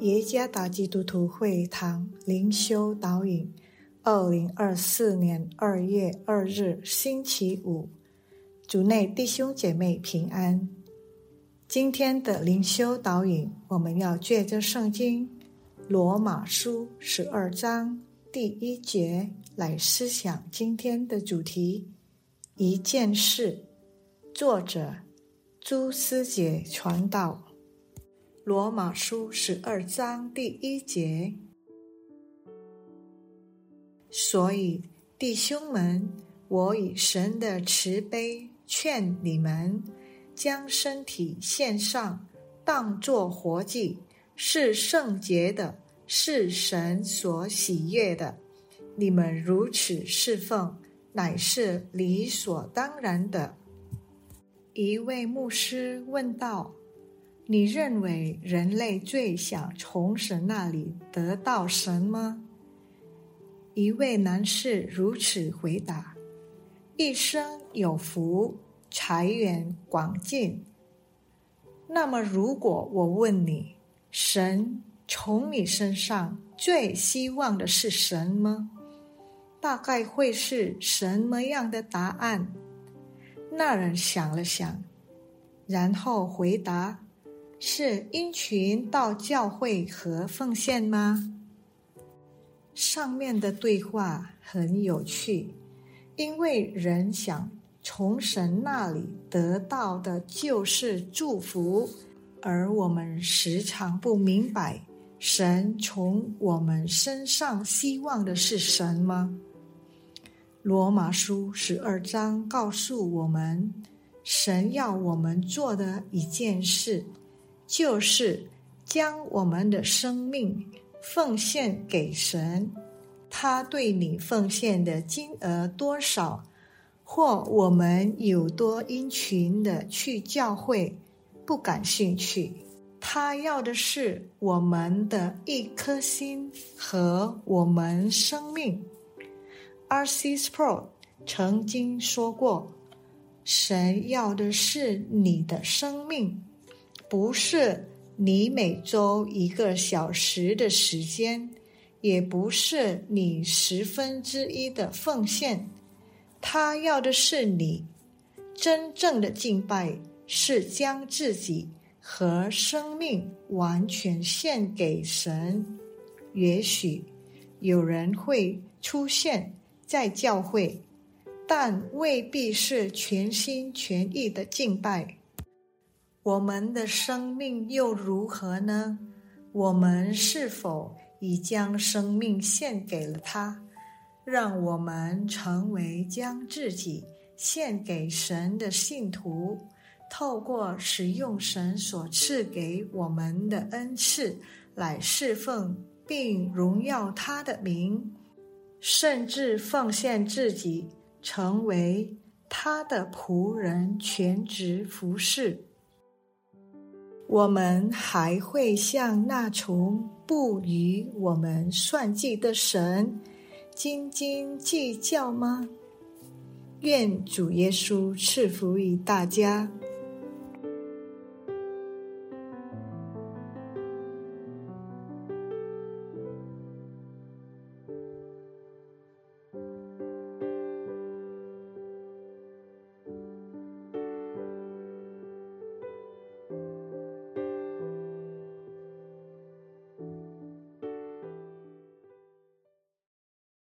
耶加达基督徒会堂灵修导引，二零二四年二月二日星期五，主内弟兄姐妹平安。今天的灵修导引，我们要借着圣经罗马书十二章第一节来思想今天的主题：一件事。作者朱思杰传道。罗马书十二章第一节，所以弟兄们，我以神的慈悲劝你们，将身体献上，当作活祭，是圣洁的，是神所喜悦的。你们如此侍奉，乃是理所当然的。一位牧师问道。你认为人类最想从神那里得到什么？一位男士如此回答：“一生有福，财源广进。”那么，如果我问你，神从你身上最希望的是什么？大概会是什么样的答案？那人想了想，然后回答。是因群到教会和奉献吗？上面的对话很有趣，因为人想从神那里得到的就是祝福，而我们时常不明白神从我们身上希望的是什么。罗马书十二章告诉我们，神要我们做的一件事。就是将我们的生命奉献给神，他对你奉献的金额多少，或我们有多殷勤的去教会，不感兴趣。他要的是我们的一颗心和我们生命。R.C. Sproul 曾经说过：“神要的是你的生命。”不是你每周一个小时的时间，也不是你十分之一的奉献，他要的是你真正的敬拜，是将自己和生命完全献给神。也许有人会出现在教会，但未必是全心全意的敬拜。我们的生命又如何呢？我们是否已将生命献给了他，让我们成为将自己献给神的信徒？透过使用神所赐给我们的恩赐来侍奉并荣耀他的名，甚至奉献自己，成为他的仆人，全职服侍。我们还会像那从不与我们算计的神斤斤计较吗？愿主耶稣赐福于大家。